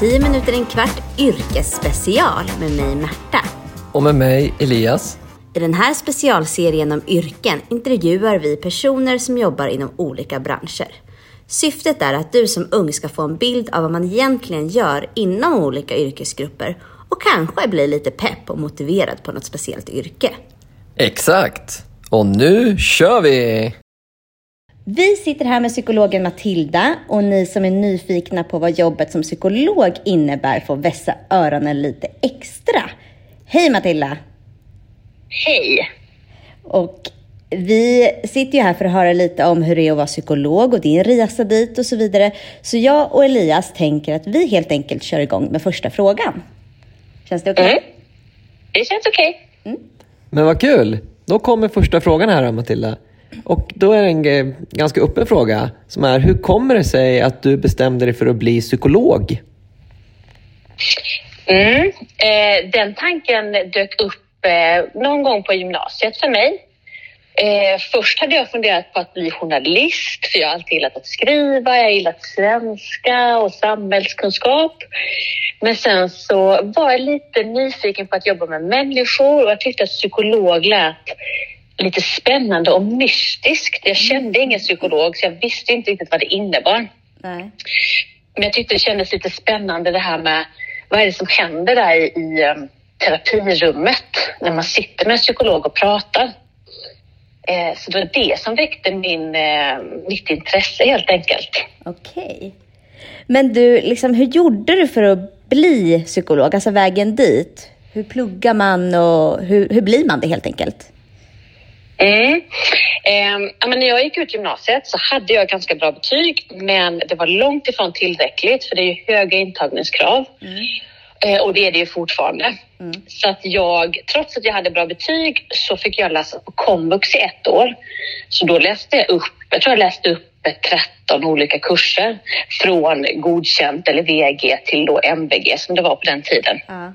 välkomna till 10 minuter en kvart yrkesspecial med mig Märta. Och med mig Elias. I den här specialserien om yrken intervjuar vi personer som jobbar inom olika branscher. Syftet är att du som ung ska få en bild av vad man egentligen gör inom olika yrkesgrupper och kanske bli lite pepp och motiverad på något speciellt yrke. Exakt! Och nu kör vi! Vi sitter här med psykologen Matilda och ni som är nyfikna på vad jobbet som psykolog innebär får vässa öronen lite extra. Hej Matilda! Hej! Och vi sitter ju här för att höra lite om hur det är att vara psykolog och din resa dit och så vidare. Så jag och Elias tänker att vi helt enkelt kör igång med första frågan. Känns det okej? Okay? Mm. Det känns okej. Okay. Mm. Men vad kul! Då kommer första frågan här Matilda. Och då är det en ganska öppen fråga som är, hur kommer det sig att du bestämde dig för att bli psykolog? Mm, eh, den tanken dök upp eh, någon gång på gymnasiet för mig. Eh, först hade jag funderat på att bli journalist, för jag har alltid gillat att skriva, jag har gillat svenska och samhällskunskap. Men sen så var jag lite nyfiken på att jobba med människor och jag tyckte att psykolog lät lite spännande och mystiskt. Jag kände ingen psykolog så jag visste inte riktigt vad det innebar. Nej. Men jag tyckte det kändes lite spännande det här med vad är det som händer där i um, terapirummet när man sitter med en psykolog och pratar. Eh, så det var det som väckte min, eh, mitt intresse helt enkelt. Okej. Okay. Men du, liksom, hur gjorde du för att bli psykolog, alltså vägen dit? Hur pluggar man och hur, hur blir man det helt enkelt? Mm. Eh, men när jag gick ut gymnasiet så hade jag ganska bra betyg men det var långt ifrån tillräckligt för det är höga intagningskrav. Mm. Eh, och det är det ju fortfarande. Mm. Så att jag, trots att jag hade bra betyg så fick jag läsa på komvux i ett år. Så då läste jag upp, jag tror jag läste upp 13 olika kurser från godkänt eller VG till då MVG som det var på den tiden. Mm.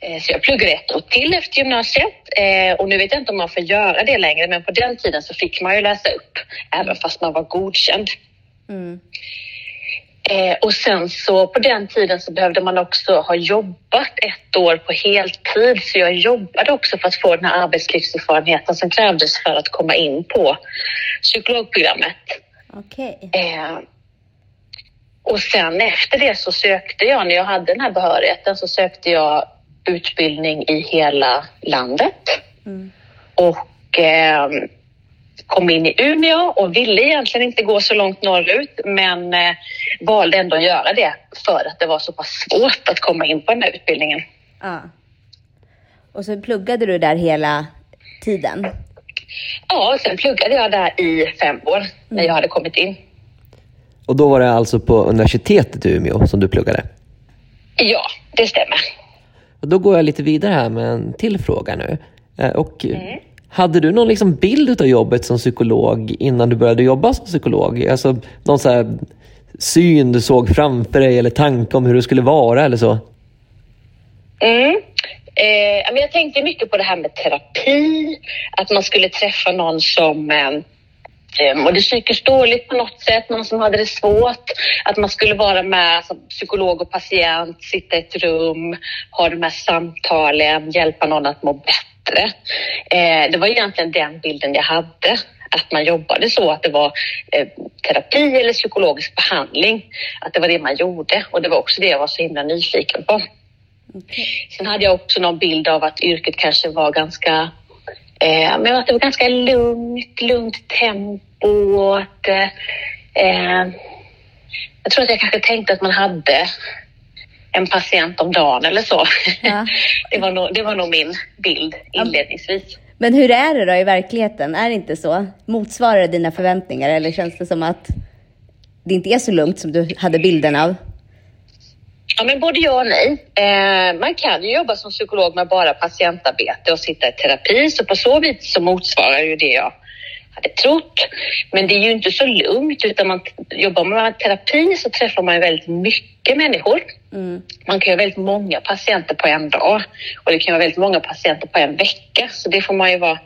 Så jag pluggade ett år till efter gymnasiet eh, och nu vet jag inte om man får göra det längre men på den tiden så fick man ju läsa upp även fast man var godkänd. Mm. Eh, och sen så på den tiden så behövde man också ha jobbat ett år på heltid så jag jobbade också för att få den här arbetslivserfarenheten som krävdes för att komma in på psykologprogrammet. Okay. Eh, och sen efter det så sökte jag, när jag hade den här behörigheten så sökte jag utbildning i hela landet. Mm. Och eh, kom in i Umeå och ville egentligen inte gå så långt norrut men eh, valde ändå att göra det för att det var så pass svårt att komma in på den här utbildningen. Ja. Och så pluggade du där hela tiden? Ja, sen pluggade jag där i fem år när mm. jag hade kommit in. Och då var det alltså på universitetet i Umeå som du pluggade? Ja, det stämmer. Och då går jag lite vidare här med en till fråga nu. Eh, och mm. Hade du någon liksom bild av jobbet som psykolog innan du började jobba som psykolog? Alltså någon så syn du såg framför dig eller tanke om hur det skulle vara eller så? Mm. Eh, jag tänkte mycket på det här med terapi, att man skulle träffa någon som eh, mådde psykiskt dåligt på något sätt, någon som hade det svårt. Att man skulle vara med alltså, psykolog och patient, sitta i ett rum, ha de här samtalen, hjälpa någon att må bättre. Eh, det var egentligen den bilden jag hade att man jobbade så, att det var eh, terapi eller psykologisk behandling. Att det var det man gjorde och det var också det jag var så himla nyfiken på. Okay. Sen hade jag också någon bild av att yrket kanske var ganska Eh, men att det var ganska lugnt, lugnt tempo. Att, eh, jag tror att jag kanske tänkte att man hade en patient om dagen eller så. Ja. det, var nog, det var nog min bild inledningsvis. Men hur är det då i verkligheten? Är det inte så? Motsvarar det dina förväntningar eller känns det som att det inte är så lugnt som du hade bilden av? Ja, men både ja och nej. Eh, man kan ju jobba som psykolog med bara patientarbete och sitta i terapi, så på så vis så motsvarar ju det jag hade trott. Men det är ju inte så lugnt, utan man jobbar med terapi så träffar man väldigt mycket människor. Mm. Man kan ha väldigt många patienter på en dag och det kan vara väldigt många patienter på en vecka, så det får man ju vara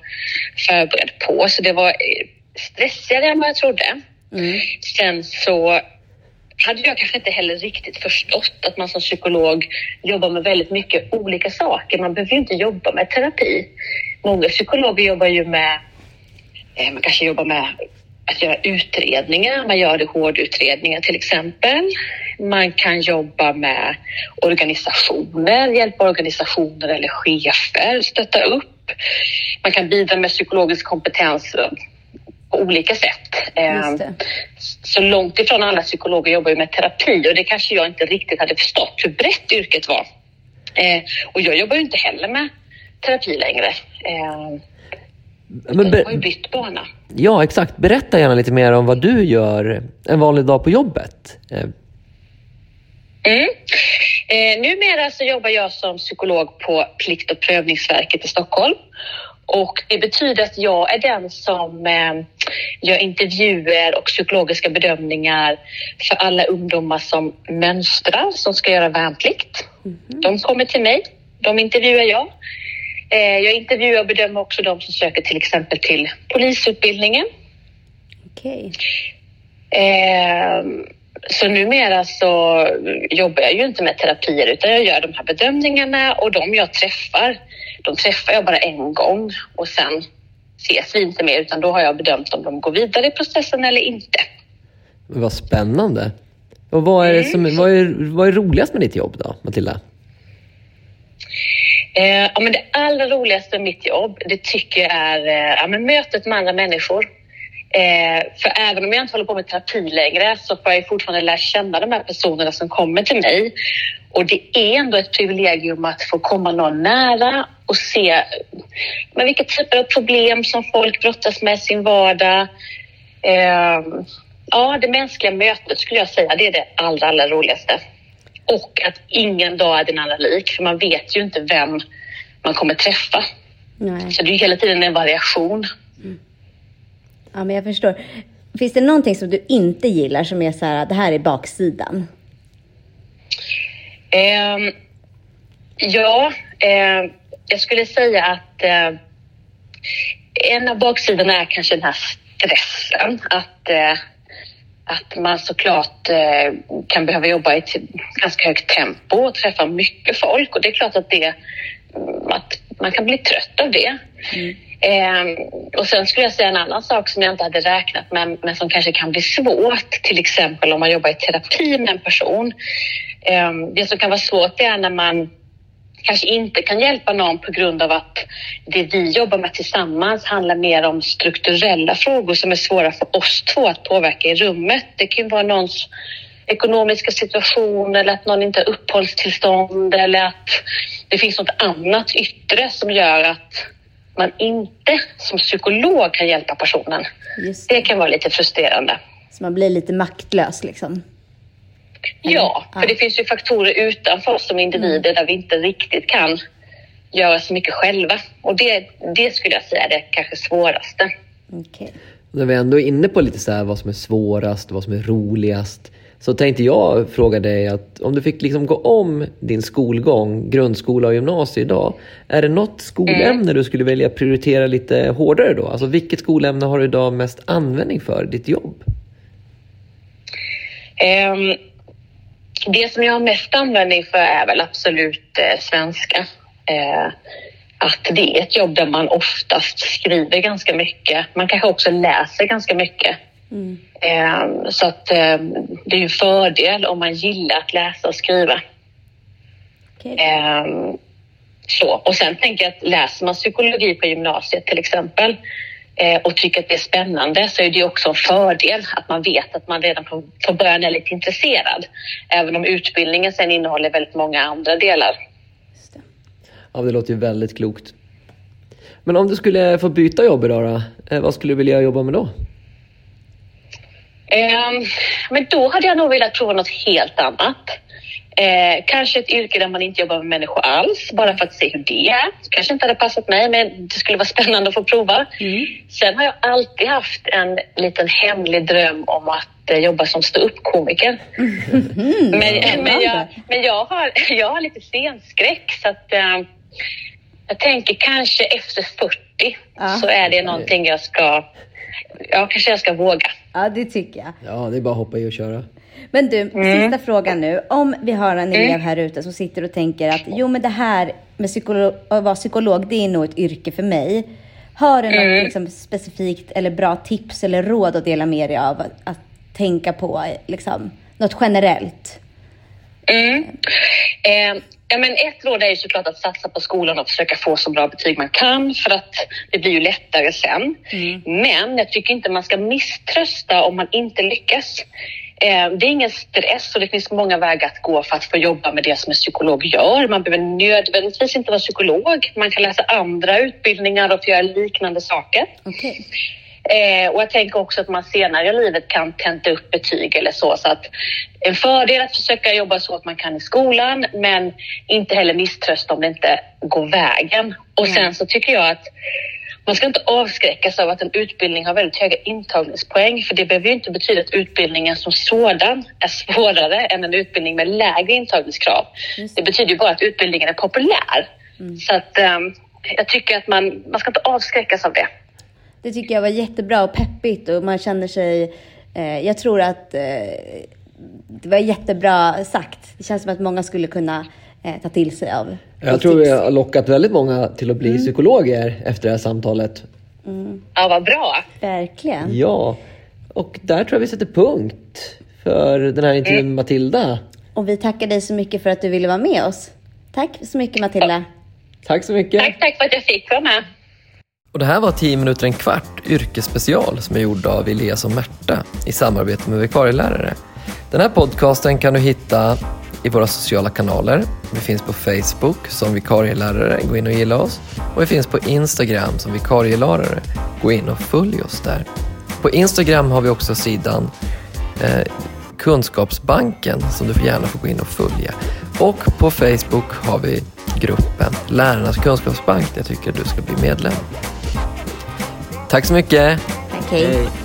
förberedd på. Så det var stressigare än vad jag trodde. Mm. Sen så hade jag kanske inte heller riktigt förstått att man som psykolog jobbar med väldigt mycket olika saker. Man behöver ju inte jobba med terapi. Många psykologer jobbar ju med, eh, man kanske jobbar med att göra utredningar. Man gör det hårdutredningar till exempel. Man kan jobba med organisationer, hjälpa organisationer eller chefer, stötta upp. Man kan bidra med psykologisk kompetens på olika sätt. Ehm, så långt ifrån alla psykologer jobbar ju med terapi och det kanske jag inte riktigt hade förstått hur brett yrket var. Ehm, och jag jobbar ju inte heller med terapi längre. Ehm, men jag har ju bytt bana. Ja, exakt. Berätta gärna lite mer om vad du gör en vanlig dag på jobbet. Mm. Eh, numera så jobbar jag som psykolog på Plikt och prövningsverket i Stockholm. Och det betyder att jag är den som eh, gör intervjuer och psykologiska bedömningar för alla ungdomar som mönstrar, som ska göra värnplikt. Mm. De kommer till mig, de intervjuar jag. Eh, jag intervjuar och bedömer också de som söker till exempel till polisutbildningen. Okej. Okay. Eh, så numera så jobbar jag ju inte med terapier utan jag gör de här bedömningarna och de jag träffar, de träffar jag bara en gång och sen ses vi inte mer utan då har jag bedömt om de går vidare i processen eller inte. Vad spännande! Och vad är, som, mm. vad, är, vad är roligast med ditt jobb då, Matilda? Eh, ja, men det allra roligaste med mitt jobb, det tycker jag är eh, ja, men mötet med andra människor. Eh, för även om jag inte håller på med terapi längre så får jag fortfarande lära känna de här personerna som kommer till mig. Och det är ändå ett privilegium att få komma någon nära och se men vilka typer av problem som folk brottas med i sin vardag. Eh, ja, det mänskliga mötet skulle jag säga, det är det allra, allra roligaste. Och att ingen dag är den andra lik, för man vet ju inte vem man kommer träffa. Nej. Så det är hela tiden en variation. Mm. Ja, men jag förstår. Finns det någonting som du inte gillar som är så här, det här är baksidan? Um, ja, uh, jag skulle säga att uh, en av baksidorna är kanske den här stressen. Att, uh, att man såklart kan behöva jobba i ett ganska högt tempo och träffa mycket folk. Och det är klart att, det, att man kan bli trött av det. Mm. Eh, och sen skulle jag säga en annan sak som jag inte hade räknat med men som kanske kan bli svårt, till exempel om man jobbar i terapi med en person. Eh, det som kan vara svårt är när man kanske inte kan hjälpa någon på grund av att det vi jobbar med tillsammans handlar mer om strukturella frågor som är svåra för oss två att påverka i rummet. Det kan vara någons ekonomiska situation eller att någon inte har uppehållstillstånd eller att det finns något annat yttre som gör att man inte som psykolog kan hjälpa personen. Det. det. kan vara lite frustrerande. Så man blir lite maktlös liksom? Ja, för det finns ju faktorer utanför oss som individer mm. där vi inte riktigt kan göra så mycket själva. Och det, det skulle jag säga är det kanske svåraste. Okay. När vi ändå är inne på lite så här, vad som är svårast, vad som är roligast. Så tänkte jag fråga dig att om du fick liksom gå om din skolgång, grundskola och gymnasie idag. Är det något skolämne mm. du skulle välja prioritera lite hårdare då? Alltså vilket skolämne har du idag mest användning för i ditt jobb? Um, det som jag har mest användning för är väl absolut eh, svenska. Uh, att det är ett jobb där man oftast skriver ganska mycket. Man kanske också läser ganska mycket. Mm. Så att ehm, det är en fördel om man gillar att läsa och skriva. Okay. Ehm, så. Och sen tänker jag att läser man psykologi på gymnasiet till exempel eh, och tycker att det är spännande så är det också en fördel att man vet att man redan från början är lite intresserad. Även om utbildningen sen innehåller väldigt många andra delar. Det. Ja, det låter ju väldigt klokt. Men om du skulle få byta jobb idag då? Eh, vad skulle du vilja jobba med då? Eh, men då hade jag nog velat prova något helt annat. Eh, kanske ett yrke där man inte jobbar med människor alls, bara för att se hur det är. Kanske inte hade passat mig, men det skulle vara spännande att få prova. Mm. Sen har jag alltid haft en liten hemlig dröm om att eh, jobba som ståuppkomiker. Mm. Men, men, jag, men jag, har, jag har lite scenskräck, så att, eh, jag tänker kanske efter 40 ah. så är det någonting jag ska ja, kanske jag ska våga. Ja, det tycker jag. Ja, det är bara att hoppa i och köra. Men du, mm. sista frågan nu. Om vi har en elev här ute som sitter och tänker att jo, men det här med psykolog, att vara psykolog, det är nog ett yrke för mig. Har du mm. något liksom, specifikt eller bra tips eller råd att dela med dig av att, att tänka på, liksom, något generellt? Mm. Eh, ja, men ett råd är ju såklart att satsa på skolan och försöka få så bra betyg man kan för att det blir ju lättare sen. Mm. Men jag tycker inte man ska misströsta om man inte lyckas. Eh, det är ingen stress och det finns många vägar att gå för att få jobba med det som en psykolog gör. Man behöver nödvändigtvis inte vara psykolog. Man kan läsa andra utbildningar och göra liknande saker. Okay. Eh, och jag tänker också att man senare i livet kan tenta upp betyg eller så. Så att en fördel att försöka jobba så att man kan i skolan men inte heller misströsta om det inte går vägen. Och mm. sen så tycker jag att man ska inte avskräckas av att en utbildning har väldigt höga intagningspoäng för det behöver ju inte betyda att utbildningen som sådan är svårare än en utbildning med lägre intagningskrav. Det betyder ju bara att utbildningen är populär. Mm. Så att um, jag tycker att man, man ska inte avskräckas av det. Det tycker jag var jättebra och peppigt och man känner sig... Eh, jag tror att eh, det var jättebra sagt. Det känns som att många skulle kunna eh, ta till sig av Jag tror tips. vi har lockat väldigt många till att bli mm. psykologer efter det här samtalet. Mm. Ja, vad bra. Verkligen. Ja, och där tror jag vi sätter punkt för den här intervjun med mm. Matilda. Och vi tackar dig så mycket för att du ville vara med oss. Tack så mycket Matilda. Ja. Tack så mycket. Tack, tack för att jag fick vara med. Och det här var 10 minuter en kvart yrkesspecial som är gjord av Elias och Märta i samarbete med vikarielärare. Den här podcasten kan du hitta i våra sociala kanaler. Vi finns på Facebook som vikarielärare, gå in och gilla oss. Och vi finns på Instagram som vikarielärare, gå in och följ oss där. På Instagram har vi också sidan eh, Kunskapsbanken som du gärna får gå in och följa. Och på Facebook har vi gruppen Lärarnas kunskapsbank där jag tycker du ska bli medlem. Tack så mycket. Tack, hej. hej.